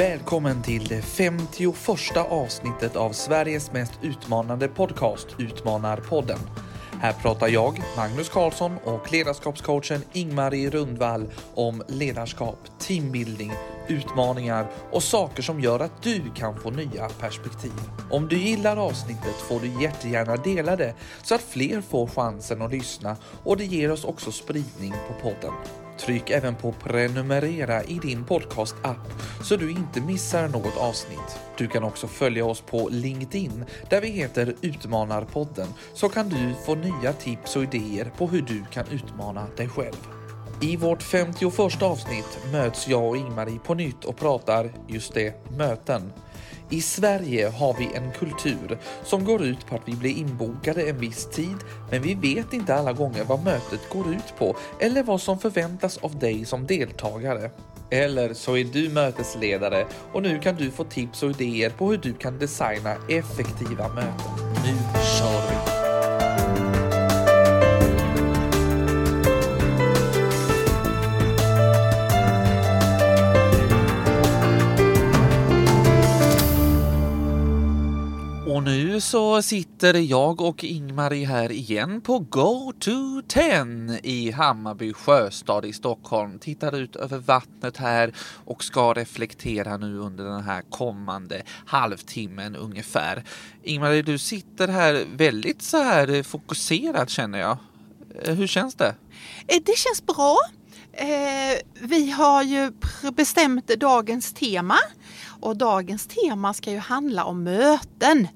Välkommen till det 51 avsnittet av Sveriges mest utmanande podcast, Utmanarpodden. Här pratar jag, Magnus Karlsson och ledarskapscoachen Ingmarie Rundvall om ledarskap, teambuilding, utmaningar och saker som gör att du kan få nya perspektiv. Om du gillar avsnittet får du jättegärna dela det så att fler får chansen att lyssna och det ger oss också spridning på podden. Tryck även på prenumerera i din podcast-app så du inte missar något avsnitt. Du kan också följa oss på LinkedIn där vi heter Utmanarpodden så kan du få nya tips och idéer på hur du kan utmana dig själv. I vårt 51 avsnitt möts jag och Ingmarie på nytt och pratar just det, möten. I Sverige har vi en kultur som går ut på att vi blir inbokade en viss tid, men vi vet inte alla gånger vad mötet går ut på eller vad som förväntas av dig som deltagare. Eller så är du mötesledare och nu kan du få tips och idéer på hur du kan designa effektiva möten. Nu nu så sitter jag och Ingmarie här igen på Go to 10 i Hammarby sjöstad i Stockholm. Tittar ut över vattnet här och ska reflektera nu under den här kommande halvtimmen ungefär. Ingmarie, du sitter här väldigt så här fokuserad känner jag. Eh, hur känns det? Eh, det känns bra. Eh, vi har ju bestämt dagens tema och dagens tema ska ju handla om möten.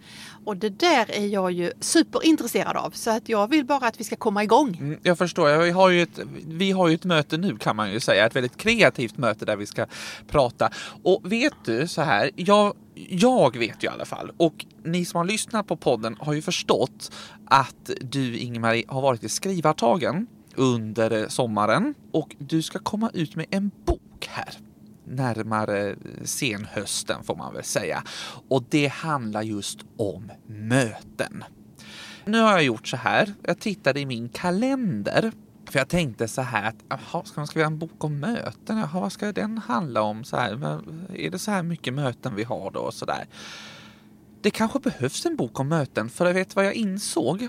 Och det där är jag ju superintresserad av så att jag vill bara att vi ska komma igång. Mm, Jag förstår. Vi har, ju ett, vi har ju ett möte nu kan man ju säga. Ett väldigt kreativt möte där vi ska prata. Och vet du så här, jag, jag vet ju i alla fall och ni som har lyssnat på podden har ju förstått att du Ingmarie har varit i skrivartagen under sommaren och du ska komma ut med en bok här närmare senhösten får man väl säga. Och det handlar just om möten. Nu har jag gjort så här. Jag tittade i min kalender. För jag tänkte så här att jaha, ska man skriva en bok om möten? Jaha, vad ska den handla om? Så här, är det så här mycket möten vi har då? Och så där. Det kanske behövs en bok om möten, för jag vet vad jag insåg.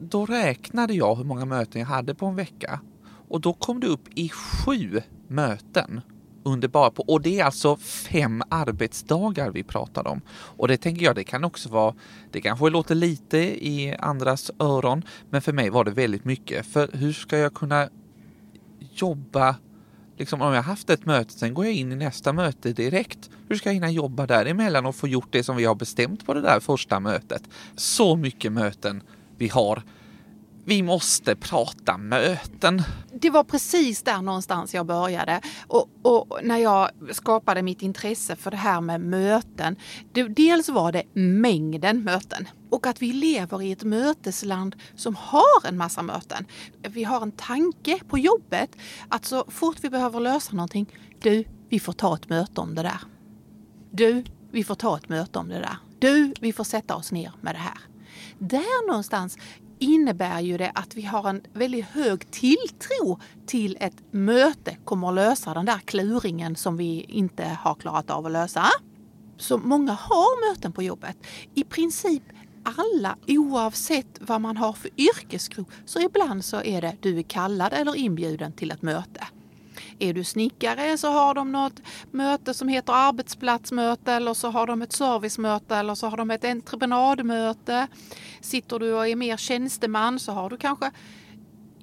Då räknade jag hur många möten jag hade på en vecka och då kom det upp i sju möten underbara på, och det är alltså fem arbetsdagar vi pratar om. Och det tänker jag, det kan också vara, det kanske låter lite i andras öron, men för mig var det väldigt mycket. För hur ska jag kunna jobba, liksom om jag haft ett möte, sen går jag in i nästa möte direkt. Hur ska jag hinna jobba däremellan och få gjort det som vi har bestämt på det där första mötet? Så mycket möten vi har. Vi måste prata möten. Det var precis där någonstans jag började. Och, och när jag skapade mitt intresse för det här med möten. Det, dels var det mängden möten och att vi lever i ett mötesland som har en massa möten. Vi har en tanke på jobbet att så fort vi behöver lösa någonting, du, vi får ta ett möte om det där. Du, vi får ta ett möte om det där. Du, vi får sätta oss ner med det här. Där någonstans innebär ju det att vi har en väldigt hög tilltro till ett möte kommer att lösa den där kluringen som vi inte har klarat av att lösa. Så många har möten på jobbet. I princip alla, oavsett vad man har för yrkesgrupp, så ibland så är det du är kallad eller inbjuden till ett möte. Är du snickare så har de något möte som heter arbetsplatsmöte eller så har de ett servicemöte eller så har de ett entreprenadmöte. Sitter du och är mer tjänsteman så har du kanske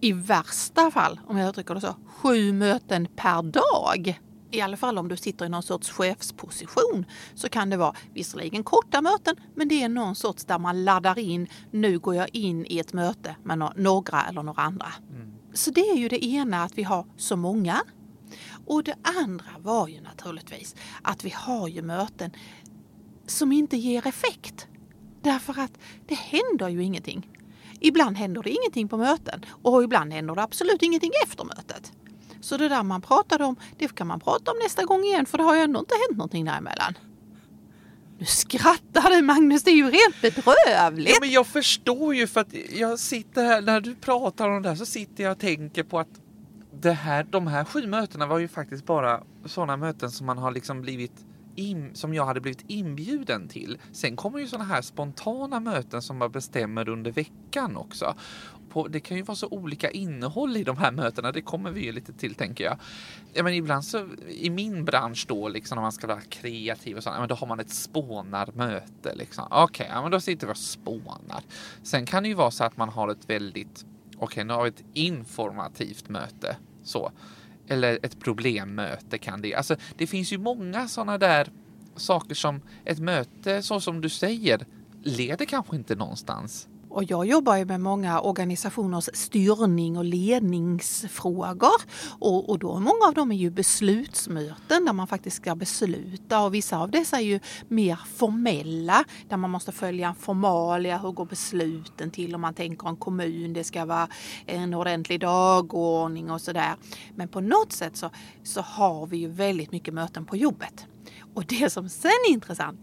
i värsta fall, om jag uttrycker det så, sju möten per dag. I alla fall om du sitter i någon sorts chefsposition så kan det vara visserligen korta möten men det är någon sorts där man laddar in, nu går jag in i ett möte med några eller några andra. Så det är ju det ena att vi har så många. Och det andra var ju naturligtvis att vi har ju möten som inte ger effekt. Därför att det händer ju ingenting. Ibland händer det ingenting på möten och ibland händer det absolut ingenting efter mötet. Så det där man pratade om, det kan man prata om nästa gång igen för det har ju ändå inte hänt någonting däremellan. Nu skrattar du Magnus, det är ju rent bedrövligt. Ja, men jag förstår ju för att jag sitter här, när du pratar om det här så sitter jag och tänker på att det här, de här sju mötena var ju faktiskt bara sådana möten som man har liksom blivit in, som jag hade blivit inbjuden till. Sen kommer ju sådana här spontana möten som man bestämmer under veckan också. På, det kan ju vara så olika innehåll i de här mötena. Det kommer vi ju lite till tänker jag. Ja, men ibland så i min bransch då, liksom när man ska vara kreativ och sådant, ja, men då har man ett spånarmöte. Liksom. Okej, okay, ja, men då sitter vi och spånar. Sen kan det ju vara så att man har ett väldigt, okej, okay, nu har vi ett informativt möte. Så eller ett problemmöte kan det. Alltså, det finns ju många sådana där saker som ett möte, så som du säger, leder kanske inte någonstans. Och jag jobbar ju med många organisationers styrning och ledningsfrågor. Och, och då många av dem är ju beslutsmöten där man faktiskt ska besluta och vissa av dessa är ju mer formella där man måste följa en formalia. Hur går besluten till om man tänker en kommun? Det ska vara en ordentlig dagordning och sådär. Men på något sätt så, så har vi ju väldigt mycket möten på jobbet. Och det som sen är intressant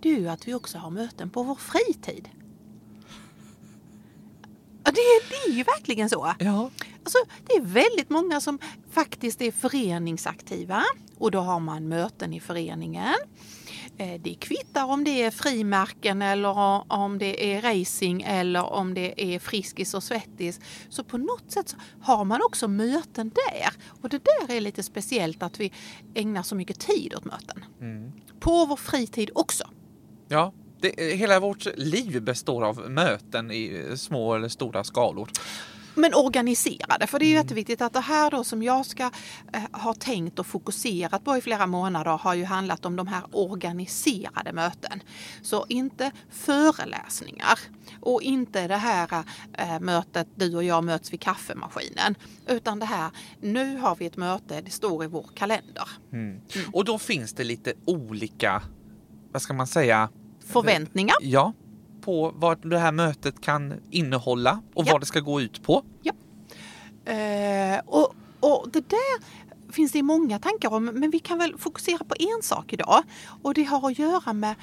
det är ju att vi också har möten på vår fritid. Ja, det, det är ju verkligen så. Ja. Alltså, det är väldigt många som faktiskt är föreningsaktiva och då har man möten i föreningen. Eh, det kvittar om det är frimärken eller om det är racing eller om det är Friskis och Svettis. Så på något sätt har man också möten där. Och det där är lite speciellt att vi ägnar så mycket tid åt möten. Mm. På vår fritid också. Ja, det, hela vårt liv består av möten i små eller stora skalor. Men organiserade, för det är ju mm. jätteviktigt att det här då som jag ska eh, ha tänkt och fokuserat på i flera månader har ju handlat om de här organiserade möten. Så inte föreläsningar och inte det här eh, mötet du och jag möts vid kaffemaskinen. Utan det här, nu har vi ett möte, det står i vår kalender. Mm. Mm. Och då finns det lite olika, vad ska man säga, förväntningar. Ja, på vad det här mötet kan innehålla och ja. vad det ska gå ut på. Ja. Eh, och, och det där finns det många tankar om, men vi kan väl fokusera på en sak idag. Och det har att göra med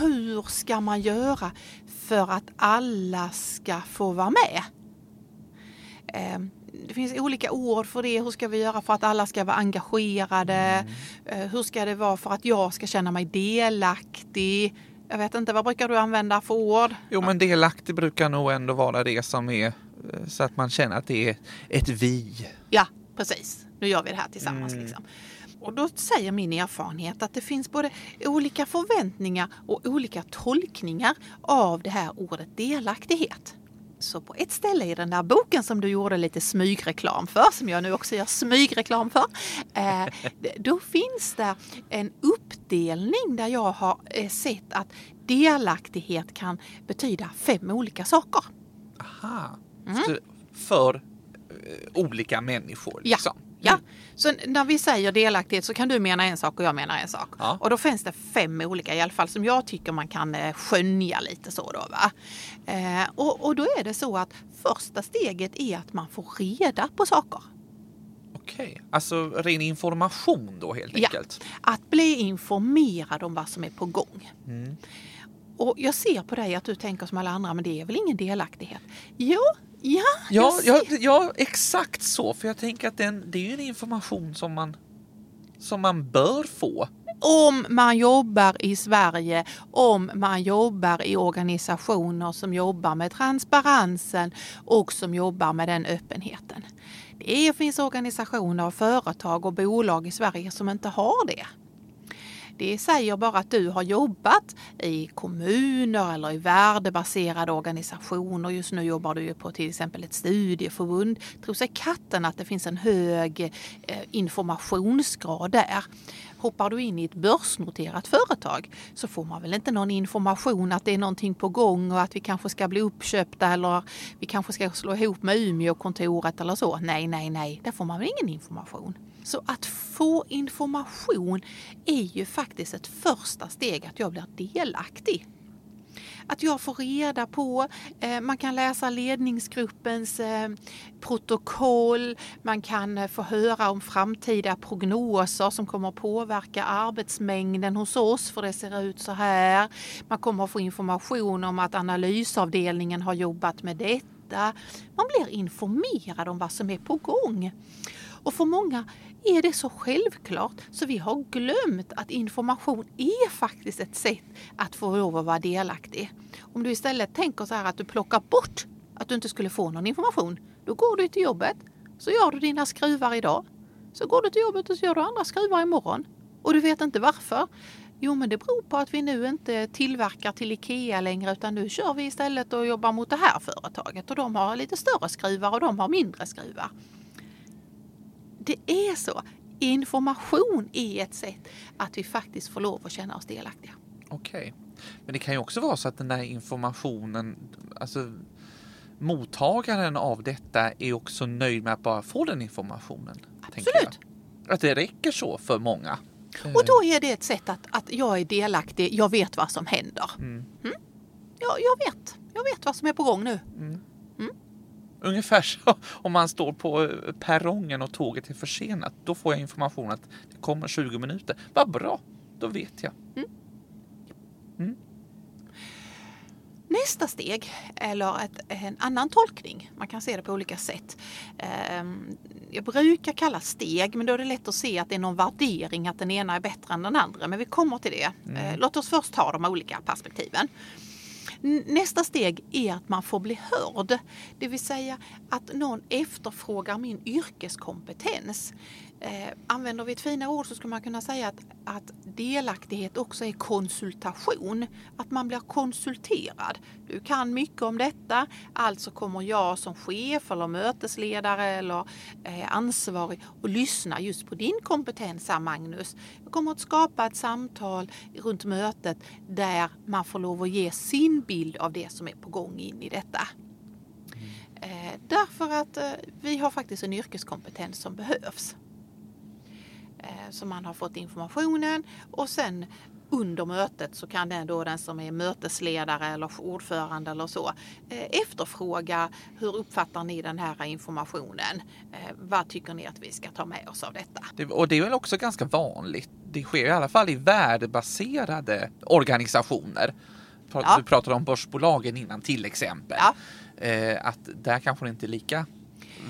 hur ska man göra för att alla ska få vara med? Eh, det finns olika ord för det. Hur ska vi göra för att alla ska vara engagerade? Mm. Eh, hur ska det vara för att jag ska känna mig delaktig? Jag vet inte, vad brukar du använda för ord? Jo, men delaktig brukar nog ändå vara det som är eh, så att man känner att det är ett vi. Ja, precis. Nu gör vi det här tillsammans. Mm. Liksom. Och då säger min erfarenhet att det finns både olika förväntningar och olika tolkningar av det här ordet delaktighet. Så på ett ställe i den där boken som du gjorde lite smygreklam för, som jag nu också gör smygreklam för, eh, då finns det en uppdelning där jag har eh, sett att delaktighet kan betyda fem olika saker. Aha, mm. för eh, olika människor liksom? Ja. Ja, så när vi säger delaktighet så kan du mena en sak och jag menar en sak. Ja. Och då finns det fem olika i alla fall som jag tycker man kan skönja lite så då. Va? Eh, och, och då är det så att första steget är att man får reda på saker. Okej, alltså ren information då helt enkelt? Ja, att bli informerad om vad som är på gång. Mm. Och jag ser på dig att du tänker som alla andra, men det är väl ingen delaktighet? Jo, Ja, ja, ja, ja, exakt så. För jag tänker att den, det är ju en information som man, som man bör få. Om man jobbar i Sverige, om man jobbar i organisationer som jobbar med transparensen och som jobbar med den öppenheten. Det finns organisationer, företag och bolag i Sverige som inte har det. Det säger bara att du har jobbat i kommuner eller i värdebaserade organisationer. Just nu jobbar du ju på till exempel ett studieförbund. Tror sig katten att det finns en hög eh, informationsgrad där. Hoppar du in i ett börsnoterat företag så får man väl inte någon information att det är någonting på gång och att vi kanske ska bli uppköpta eller vi kanske ska slå ihop med Umeå-kontoret eller så. Nej, nej, nej, där får man väl ingen information. Så att få information är ju faktiskt ett första steg att jag blir delaktig. Att jag får reda på, eh, man kan läsa ledningsgruppens eh, protokoll, man kan eh, få höra om framtida prognoser som kommer att påverka arbetsmängden hos oss för det ser ut så här. Man kommer att få information om att analysavdelningen har jobbat med detta. Man blir informerad om vad som är på gång. Och för många är det så självklart så vi har glömt att information är faktiskt ett sätt att få lov att vara delaktig. Om du istället tänker så här att du plockar bort att du inte skulle få någon information, då går du till jobbet, så gör du dina skruvar idag, så går du till jobbet och så gör du andra skruvar imorgon. Och du vet inte varför. Jo, men det beror på att vi nu inte tillverkar till IKEA längre utan nu kör vi istället och jobbar mot det här företaget och de har lite större skruvar och de har mindre skruvar. Det är så. Information är ett sätt att vi faktiskt får lov att känna oss delaktiga. Okej. Men det kan ju också vara så att den där informationen, alltså mottagaren av detta är också nöjd med att bara få den informationen. Absolut. Att det räcker så för många. Och då är det ett sätt att, att jag är delaktig, jag vet vad som händer. Mm. Mm? Jag, jag vet, jag vet vad som är på gång nu. Ungefär så om man står på eh, perrongen och tåget är försenat. Då får jag information att det kommer 20 minuter. Vad bra, då vet jag. Nästa steg, eller ett, en annan tolkning, man kan se det på olika sätt. Ehm, Jag brukar kalla steg, men då är det lätt att se att det är någon värdering att den ena är bättre än den andra. Men vi kommer till det. Eh, Låt oss först ta de olika perspektiven. Nästa steg är att man får bli hörd. Det vill säga att någon efterfrågar min yrkeskompetens. Eh, använder vi ett finare ord så skulle man kunna säga att, att delaktighet också är konsultation. Att man blir konsulterad. Du kan mycket om detta, alltså kommer jag som chef eller mötesledare eller eh, ansvarig och lyssna just på din kompetens här Magnus. Jag kommer att skapa ett samtal runt mötet där man får lov att ge sin bild av det som är på gång in i detta. Eh, därför att eh, vi har faktiskt en yrkeskompetens som behövs. Eh, så man har fått informationen och sen under mötet så kan den, då, den som är mötesledare eller ordförande eller så eh, efterfråga hur uppfattar ni den här informationen? Eh, vad tycker ni att vi ska ta med oss av detta? Det, och det är väl också ganska vanligt. Det sker i alla fall i värdebaserade organisationer. Pra- Ja. Du pratade om börsbolagen innan till exempel. Ja. Att där kanske det inte är lika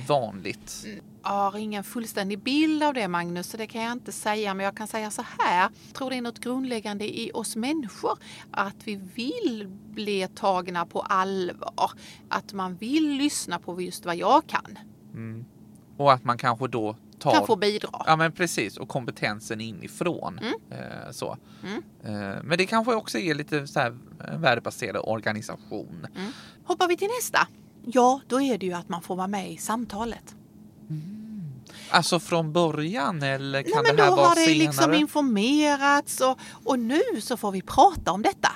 vanligt. Jag har ingen fullständig bild av det Magnus, så det kan jag inte säga. Men jag kan säga så här. Jag tror det är något grundläggande i oss människor. Att vi vill bli tagna på allvar. Att man vill lyssna på just vad jag kan. Och att man kanske då tar Kan få bidra. Ja men precis och kompetensen inifrån. Eh, så. Mm. Eh, men det kanske också är lite så här värdebaserad organisation. Hoppar vi till nästa. Ja, då är det ju att man får vara med i samtalet. Alltså från början eller kan Nej, men det här då vara har det senare? liksom informerats och, och nu så får vi prata om detta.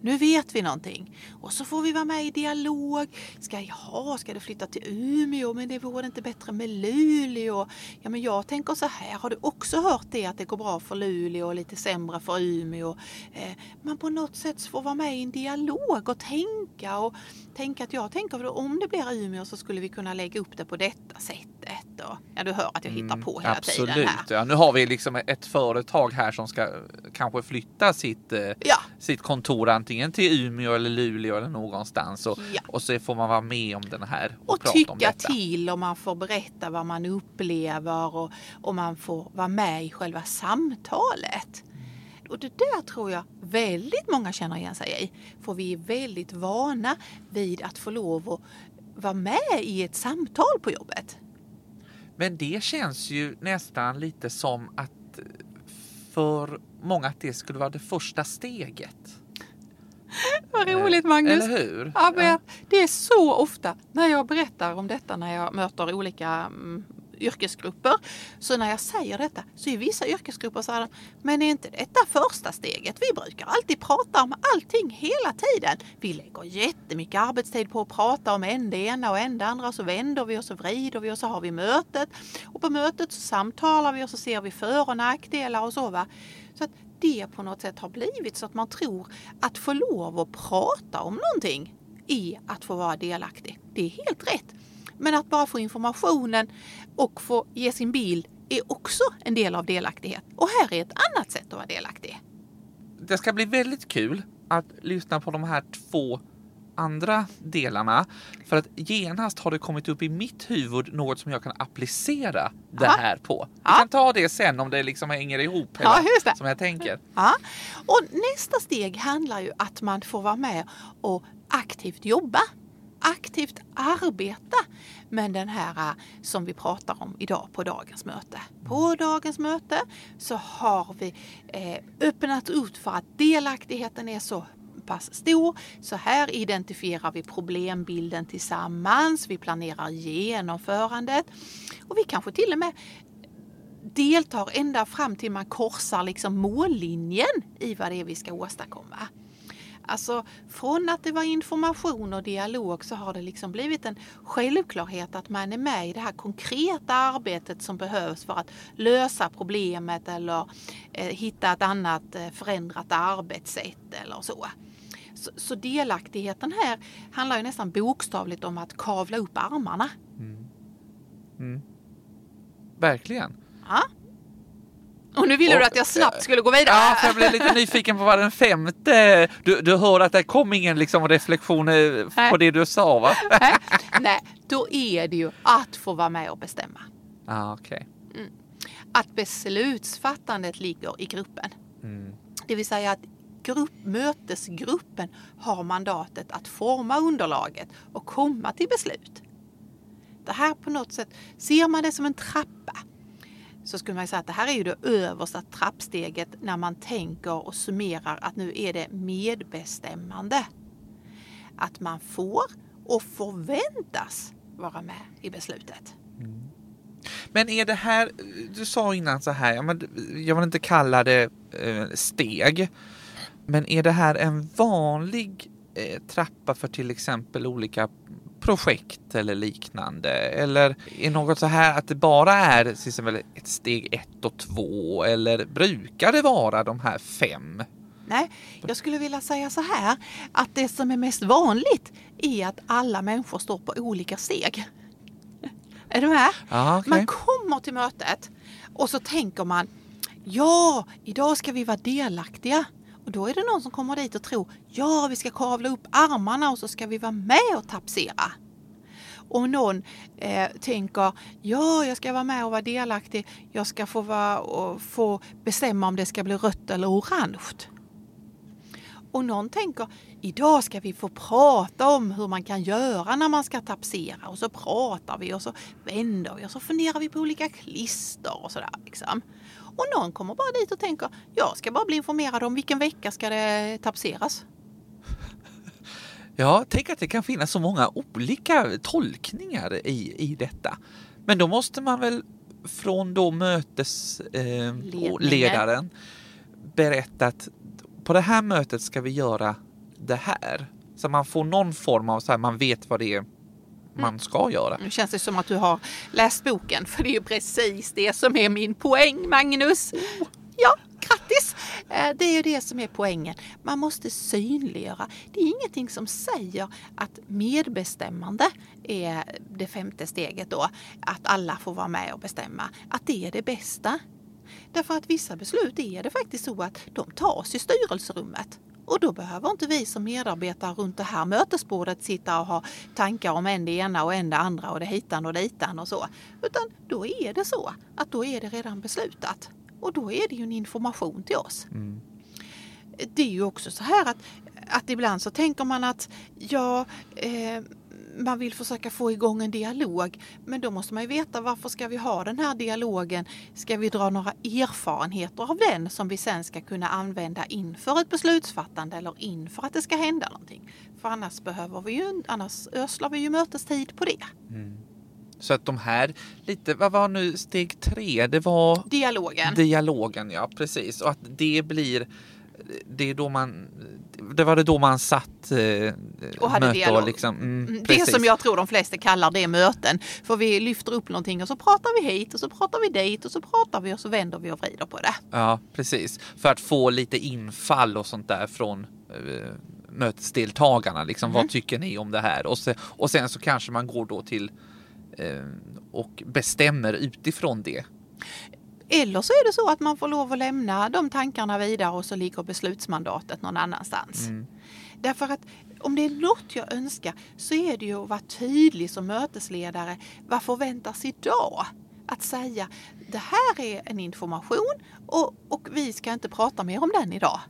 Nu vet vi någonting. Och så får vi vara med i dialog. Ska, jaha, ska du flytta till Umeå? Men det vore inte bättre med Luleå? Ja, men jag tänker så här. Har du också hört det att det går bra för Luleå och lite sämre för Umeå? Eh, man på något sätt får vara med i en dialog och tänka och tänka att jag tänker att om det blir Umeå så skulle vi kunna lägga upp det på detta sättet. Och, ja, du hör att jag hittar på hela Mm, Absolut. tiden här. Ja, nu har vi liksom ett företag här som ska kanske flytta sitt, eh, Ja. sitt kontor antingen till Umeå eller Luleå eller någonstans. Och, Ja. och så får man vara med om den här och, Och tycka till och man får berätta vad man upplever och, och man får vara med i själva samtalet. Och det där tror jag väldigt många känner igen sig i. För vi är väldigt vana vid att få lov att vara med i ett samtal på jobbet. Men det känns ju nästan lite som att för många att det skulle vara det första steget. Vad roligt Magnus! Eller hur? Ja, men Det är så ofta när jag berättar om detta när jag möter olika mm, yrkesgrupper. Så när jag säger detta så är vissa yrkesgrupper så här, men är inte detta första steget? Vi brukar alltid prata om allting hela tiden. Vi lägger jättemycket arbetstid på att prata om en det ena och en det andra. Så vänder vi och så vrider vi och så har vi mötet. Och på mötet så samtalar vi och så ser vi för och nackdelar och så. Va? Så att det på något sätt har blivit så att man tror att få lov att prata om någonting är att få vara delaktig. Det är helt rätt. Men att bara få informationen och få ge sin bild är också en del av delaktighet. Och här är ett annat sätt att vara delaktig. Det ska bli väldigt kul att lyssna på de här två andra delarna. För att genast har det kommit upp i mitt huvud något som jag kan applicera det Ja. här på. Vi Ja. kan ta det sen om det liksom hänger ihop. Ja, hela, det. Som jag tänker. Ja. Och nästa steg handlar ju att man får vara med och aktivt jobba. Aktivt arbeta med den här eh, som vi pratar om idag på dagens möte. På dagens möte så har vi eh, öppnat ut för att delaktigheten är så pass stor. Så här identifierar vi problembilden tillsammans. Vi planerar genomförandet och vi kanske till och med deltar ända fram till man korsar liksom mållinjen i vad det är vi ska åstadkomma. Alltså från att det var information och dialog så har det liksom blivit en självklarhet att man är med i det här konkreta arbetet som behövs för att lösa problemet eller eh, hitta ett annat eh, förändrat arbetssätt eller så. så. Så delaktigheten här handlar ju nästan bokstavligt om att kavla upp armarna. Verkligen. Ja. Och nu ville du Och, att jag snabbt skulle gå vidare. Ja, för jag blev lite nyfiken på vad den femte... Du, du hör att det kom ingen liksom reflektion eh, på det du sa va? Nej, Nej, då är det ju att få vara med och bestämma. Ja, okej. Att beslutsfattandet ligger i gruppen. Mm. Det vill säga att grupp, mötesgruppen har mandatet att forma underlaget och komma till beslut. Det här på något sätt, ser man det som en trappa så skulle man säga att det här är ju det översta trappsteget när man tänker och summerar att nu är det medbestämmande. Att man får och förväntas vara med i beslutet. Mm. Men är det här, du sa innan så här, jag vill inte kalla det eh, steg, men är det här en vanlig eh, trappa för till exempel olika projekt eller liknande? Eller är något så här att det bara är till exempel ett steg ett och två eller brukar det vara de här fem? Nej, jag skulle vilja säga så här att det som är mest vanligt är att alla människor står på olika steg. Är du med? Ja, okej. Man kommer till mötet och så tänker man ja, idag ska vi vara delaktiga. Och då är det någon som kommer dit och tror ja, vi ska kavla upp armarna och så ska vi vara med och tapsera. Och någon eh, tänker ja, jag ska vara med och vara delaktig. Jag ska få, vara och få bestämma om det ska bli rött eller orange. Och någon tänker idag ska vi få prata om hur man kan göra när man ska tapsera. Och så pratar vi och så vänder vi och så funderar vi på olika klister och sådär. Liksom. Och någon kommer bara dit och tänker jag ska bara bli informerad om vilken vecka ska det tapseras. Ja, tänk att det kan finnas så många olika tolkningar i, i detta. Men då måste man väl från då mötesledaren eh, berätta att på det här mötet ska vi göra det här. Så man får någon form av så här, man vet vad det är man ska göra. Nu känns det som att du har läst boken för det är ju precis det som är min poäng Magnus. Ja, grattis! Eh, Det är ju det som är poängen. Man måste synliggöra. Det är ingenting som säger att medbestämmande är det femte steget då. Att alla får vara med och bestämma. Att det är det bästa. Därför att vissa beslut är det faktiskt så att de tas i styrelserummet. Och då behöver inte vi som medarbetare runt det här mötesbordet sitta och ha tankar om en det ena och en det andra och det hitan och ditan och så. Utan då är det så att då är det redan beslutat. Och då är det ju en information till oss. Det är ju också så här att, att ibland så tänker man att ja, eh, man vill försöka få igång en dialog. Men då måste man ju veta varför ska vi ha den här dialogen? Ska vi dra några erfarenheter av den som vi sen ska kunna använda inför ett beslutsfattande eller inför att det ska hända någonting? För annars behöver vi ju, annars öslar vi ju mötestid på det. Så att de här lite, vad var nu steg tre? Det var Dialogen. dialogen, ja precis. Och att det blir det är då man, det var det då man satt eh, Och hade möte dialog. liksom, mm, Mm, Det precis. som jag tror de flesta kallar det möten. För vi lyfter upp någonting och så pratar vi hit och så pratar vi dit och så pratar vi och så vänder vi och vrider på det. Ja, precis. För att få lite infall och sånt där från eh, mötesdeltagarna. Liksom, Mm. Vad tycker ni om det här? Och, se, och sen så kanske man går då till eh, och bestämmer utifrån det. Eller så är det så att man får lov att lämna de tankarna vidare och så ligger beslutsmandatet någon annanstans. Mm. Därför att om det är något jag önskar så är det ju att vara tydlig som mötesledare. Vad förväntas idag? Att säga det här är en information och, och vi ska inte prata mer om den idag.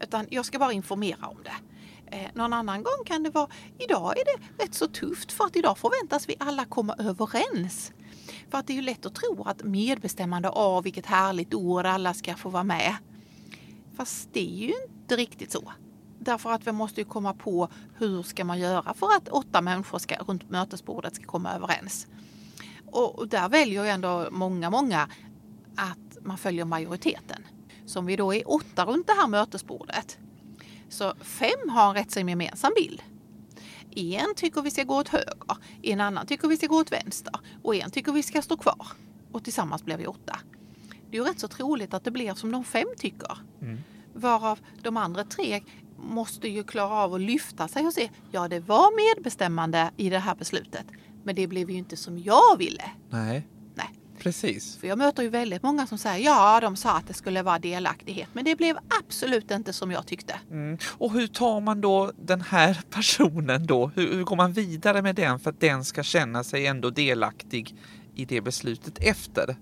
Utan jag ska bara informera om det. Eh, någon annan gång kan det vara, idag är det rätt så tufft för att idag förväntas vi alla komma överens. För att det är ju lätt att tro att medbestämmande av vilket härligt ord alla ska få vara med. Fast det är ju inte riktigt så. Därför att vi måste ju komma på hur ska man göra för att åtta människor ska, runt mötesbordet ska komma överens. Och där väljer ju ändå många, många att man följer majoriteten. Så om vi då är åtta runt det här mötesbordet så fem har en rätt så gemensam bild. En tycker vi ska gå åt höger, en annan tycker vi ska gå åt vänster och en tycker vi ska stå kvar. Och tillsammans blir vi åtta. Det är ju rätt så troligt att det blir som de fem tycker. Mm. Varav de andra tre måste ju klara av att lyfta sig och se, ja det var medbestämmande i det här beslutet. Men det blev ju inte som jag ville. Nej. Precis. För jag möter ju väldigt många som säger ja, de sa att det skulle vara delaktighet, men det blev absolut inte som jag tyckte. Mm. Och hur tar man då den här personen då? Hur, hur går man vidare med den för att den ska känna sig ändå delaktig i det beslutet efter?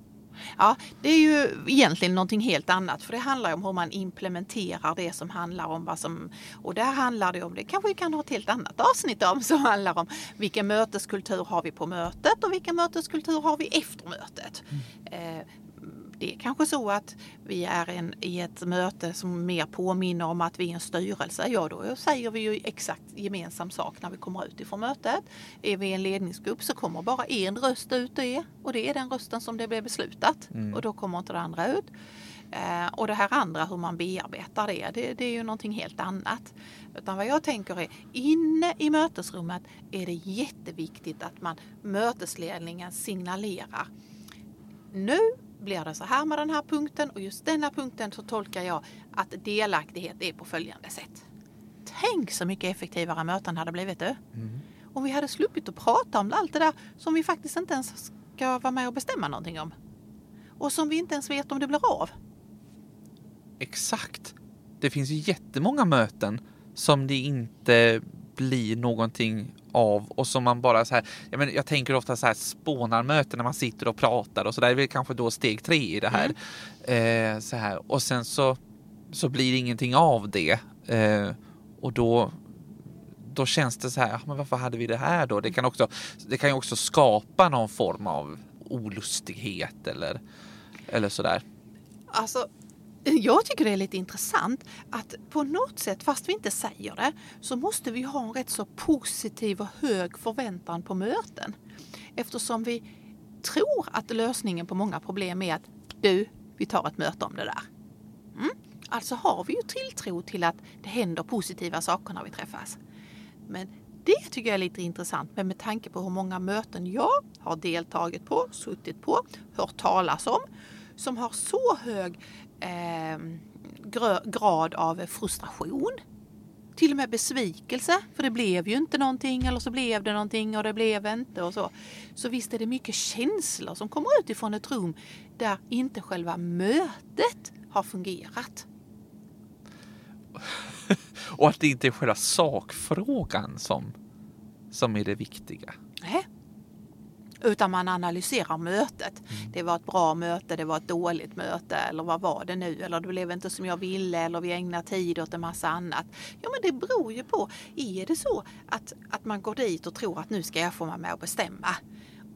Ja, det är ju egentligen någonting helt annat för det handlar om hur man implementerar det som handlar om vad som, och där handlar det om, det kanske vi kan ha ett helt annat avsnitt om, som handlar om vilken möteskultur har vi på mötet och vilken möteskultur har vi efter mötet. Mm. Det är kanske så att vi är en, i ett möte som mer påminner om att vi är en styrelse. Ja, då säger vi ju exakt gemensam sak när vi kommer ut ifrån mötet. Är vi en ledningsgrupp så kommer bara en röst ut det och det är den rösten som det blev beslutat mm. och då kommer inte det andra ut. Eh, och det här andra, hur man bearbetar det, det, det, är ju någonting helt annat. Utan vad jag tänker är, inne i mötesrummet är det jätteviktigt att man mötesledningen signalerar. Nu blir det så här med den här punkten och just denna punkten så tolkar jag att delaktighet är på följande sätt. Tänk så mycket effektivare möten hade blivit det. Mm. Om vi hade sluppit att prata om allt det där som vi faktiskt inte ens ska vara med och bestämma någonting om. Och som vi inte ens vet om det blir av. Exakt. Det finns ju jättemånga möten som det inte blir någonting av och som man bara så här. Jag, men, jag tänker ofta så här spånarmöten när man sitter och pratar och så där. Det är väl kanske då steg tre i det här. Mm. Eh, så här och sen så så blir det ingenting av det eh, och då då känns det så här, men varför hade vi det här då? Det kan också, det kan ju också skapa någon form av olustighet eller, eller sådär. Alltså, jag tycker det är lite intressant att på något sätt, fast vi inte säger det, så måste vi ha en rätt så positiv och hög förväntan på möten. Eftersom vi tror att lösningen på många problem är att du, vi tar ett möte om det där. Mm? Alltså har vi ju tilltro till att det händer positiva saker när vi träffas. Men det tycker jag är lite intressant men med tanke på hur många möten jag har deltagit på, suttit på, hört talas om som har så hög eh, grad av frustration. Till och med besvikelse, för det blev ju inte någonting eller så blev det någonting och det blev inte och så. Så visst är det mycket känslor som kommer ut ifrån ett rum där inte själva mötet har fungerat. och att det inte är själva sakfrågan som, som är det viktiga. Nej, utan man analyserar mötet. Mm. Det var ett bra möte, det var ett dåligt möte eller vad var det nu? Eller det blev inte som jag ville eller vi ägnar tid åt en massa annat. Ja men det beror ju på. Är det så att, att man går dit och tror att nu ska jag få vara med och bestämma?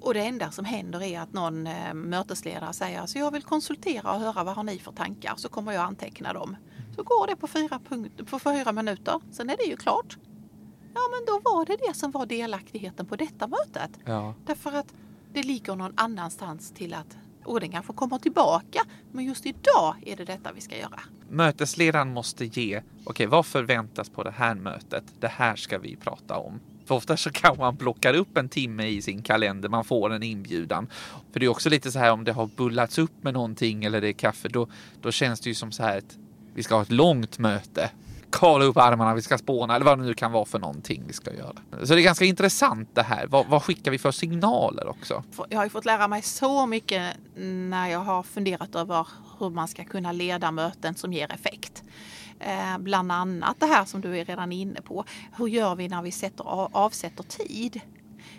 Och det enda som händer är att någon eh, mötesledare säger så alltså, jag vill konsultera och höra vad har ni för tankar så kommer jag anteckna dem. Så går det på fyra, punkt, på fyra minuter, sen är det ju klart. Ja, men då var det det som var delaktigheten på detta mötet. Ja. Därför att det ligger någon annanstans till att och den kanske kommer tillbaka. Men just idag är det detta vi ska göra. Mötesledaren måste ge, okej okay, vad förväntas på det här mötet? Det här ska vi prata om. För ofta så kan man plocka upp en timme i sin kalender, man får en inbjudan. För det är också lite så här om det har bullats upp med någonting eller det är kaffe, då, då känns det ju som så här att vi ska ha ett långt möte kala upp armarna, vi ska spåna eller vad det nu kan vara för någonting vi ska göra. Så det är ganska intressant det här. Vad, vad skickar vi för signaler också? Jag har ju fått lära mig så mycket när jag har funderat över hur man ska kunna leda möten som ger effekt. Eh, bland annat det här som du är redan inne på. Hur gör vi när vi sätter, avsätter tid?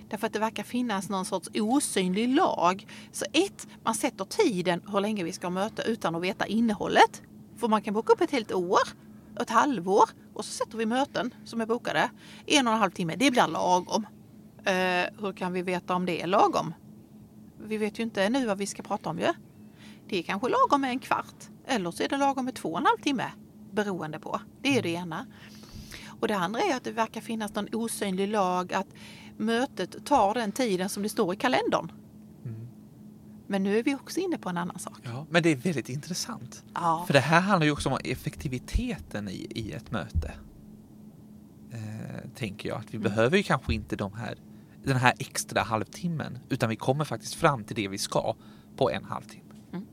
Därför att det verkar finnas någon sorts osynlig lag. Så ett, man sätter tiden hur länge vi ska möta utan att veta innehållet. För man kan boka upp ett helt år, ett halvår och så sätter vi möten som är bokade. En och en halv timme, det blir lagom. Eh, hur kan vi veta om det är lagom? Vi vet ju inte nu vad vi ska prata om ju. Det är kanske lagom med en kvart eller så är det lagom med två och en halv timme beroende på. Det är det ena. Och det andra är att det verkar finnas någon osynlig lag att mötet tar den tiden som det står i kalendern. Men nu är vi också inne på en annan sak. Ja, men det är väldigt intressant. Ja. För det här handlar ju också om effektiviteten i, i ett möte. Eh, tänker jag att vi mm. behöver ju kanske inte de här, den här extra halvtimmen utan vi kommer faktiskt fram till det vi ska på en halvtimme. Mm.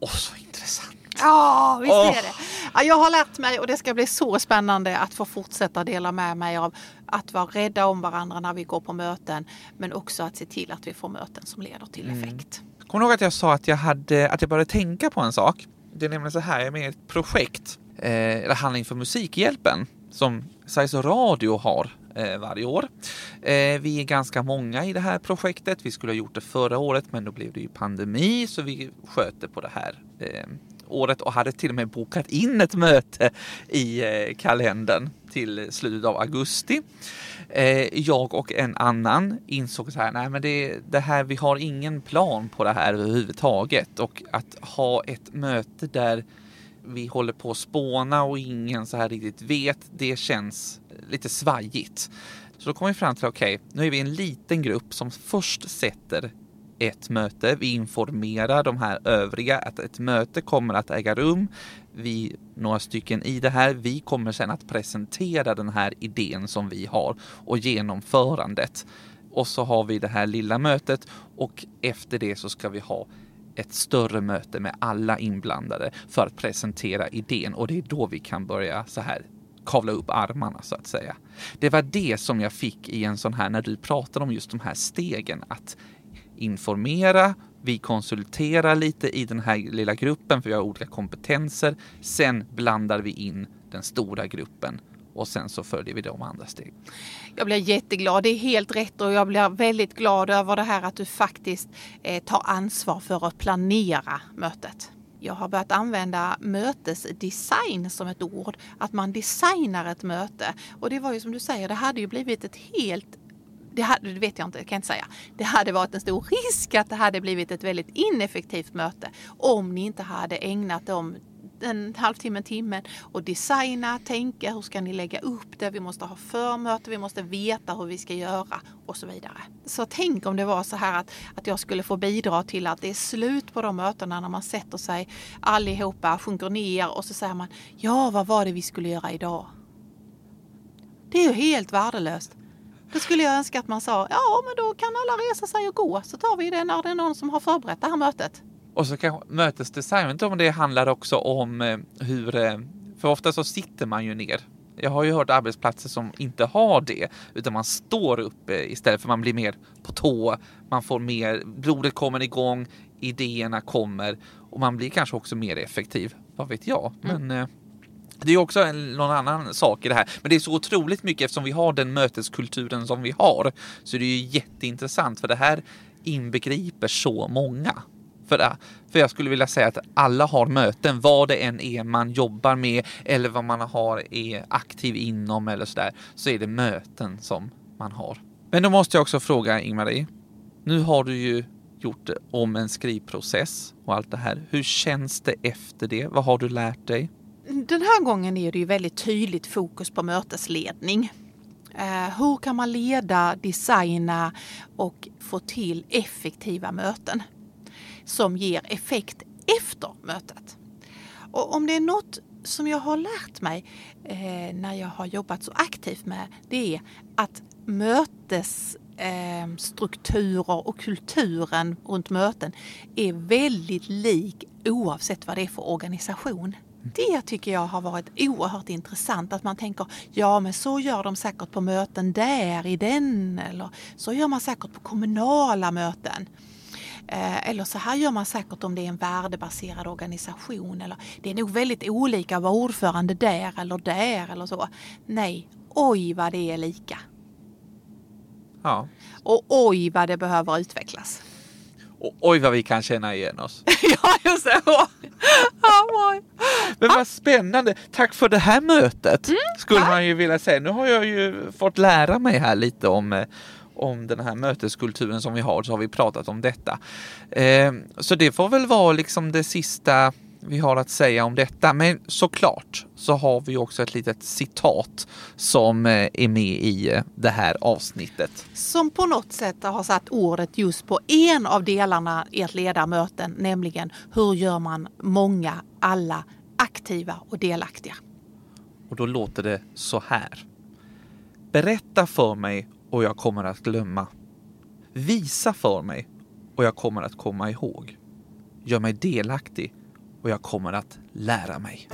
Och så intressant. Ja, visst oh. är det. Ja, jag har lärt mig och det ska bli så spännande att få fortsätta dela med mig av att vara rädda om varandra när vi går på möten men också att se till att vi får möten som leder till mm. effekt. Kommer du ihåg att jag sa att jag, hade, att jag började tänka på en sak? Det är nämligen så här, jag är med i ett projekt, eh, det handlar inför Musikhjälpen som Sveriges Radio har eh, varje år. Eh, vi är ganska många i det här projektet. Vi skulle ha gjort det förra året men då blev det ju pandemi så vi sköt det på det här eh, året och hade till och med bokat in ett möte i eh, kalendern till slutet av augusti. Eh, jag och en annan insåg så här, nej men det, det här, vi har ingen plan på det här överhuvudtaget och att ha ett möte där vi håller på att spåna och ingen så här riktigt vet, det känns lite svajigt. Så då kom vi fram till, okej, okay, nu är vi en liten grupp som först sätter ett möte. Vi informerar de här övriga att ett möte kommer att äga rum. Vi, några stycken i det här, vi kommer sedan att presentera den här idén som vi har och genomförandet. Och så har vi det här lilla mötet och efter det så ska vi ha ett större möte med alla inblandade för att presentera idén och det är då vi kan börja så här kavla upp armarna så att säga. Det var det som jag fick i en sån här när du pratade om just de här stegen att informera, vi konsulterar lite i den här lilla gruppen för vi har olika kompetenser. Sen blandar vi in den stora gruppen och sen så följer vi de andra steg. Jag blir jätteglad. Det är helt rätt och jag blir väldigt glad över det här att du faktiskt eh, tar ansvar för att planera mötet. Jag har börjat använda mötesdesign som ett ord. Att man designar ett möte. Och det var ju som du säger, det hade ju blivit ett helt det, hade, det vet jag inte, kan jag inte säga. Det hade varit en stor risk att det hade blivit ett väldigt ineffektivt möte om ni inte hade ägnat dem en halvtimme, timmen och designa, tänka hur ska ni lägga upp det, vi måste ha förmöte, vi måste veta hur vi ska göra och så vidare. Så tänk om det var så här att, att jag skulle få bidra till att det är slut på de mötena när man sätter sig allihopa, sjunker ner och så säger man ja, vad var det vi skulle göra idag? Det är ju helt värdelöst. Då skulle jag önska att man sa, ja men då kan alla resa sig och gå så tar vi det när det är någon som har förberett det här mötet. Och så kanske mötesdesign, inte om det handlar också om eh, hur, eh, för ofta så sitter man ju ner. Jag har ju hört arbetsplatser som inte har det, utan man står upp eh, istället för man blir mer på tå. Man får mer, blodet kommer igång, idéerna kommer och man blir kanske också mer effektiv. Vad vet jag? Mm. Det är också en, någon annan sak i det här. Men det är så otroligt mycket eftersom vi har den möteskulturen som vi har. Så det är ju jätteintressant för det här inbegriper så många. För, det, för jag skulle vilja säga att alla har möten, vad det än är man jobbar med eller vad man har är aktiv inom eller sådär, så är det möten som man har. Men då måste jag också fråga Ingmarie. Nu har du ju gjort om en skrivprocess och allt det här. Hur känns det efter det? Vad har du lärt dig? Den här gången är det ju väldigt tydligt fokus på mötesledning. Eh, hur kan man leda, designa och få till effektiva möten som ger effekt efter mötet? Och om det är något som jag har lärt mig eh, när jag har jobbat så aktivt med det är att mötesstrukturer eh, och kulturen runt möten är väldigt lik oavsett vad det är för organisation. Det tycker jag har varit oerhört intressant att man tänker ja men så gör de säkert på möten där i den eller så gör man säkert på kommunala möten. Eh, eller så här gör man säkert om det är en värdebaserad organisation. Eller det är nog väldigt olika att vara ordförande där eller där eller så. Nej, oj vad det är lika. Ja. Och oj vad det behöver utvecklas. Och oj vad vi kan känna igen oss. ja, just det. Men vad spännande. Tack för det här mötet. Mm, Skulle man ju vilja säga. Nu har jag ju fått lära mig här lite om eh, om den här möteskulturen som vi har så har vi pratat om detta. Eh, så det får väl vara liksom det sista vi har att säga om detta. Men såklart så har vi också ett litet citat som eh, är med i eh, det här avsnittet. Som på något sätt har satt ordet just på en av delarna i ett ledarmöte, nämligen hur gör man många, alla aktiva och delaktiga. Och då låter det så här. Berätta för mig och jag kommer att glömma. Visa för mig och jag kommer att komma ihåg. Gör mig delaktig och jag kommer att lära mig.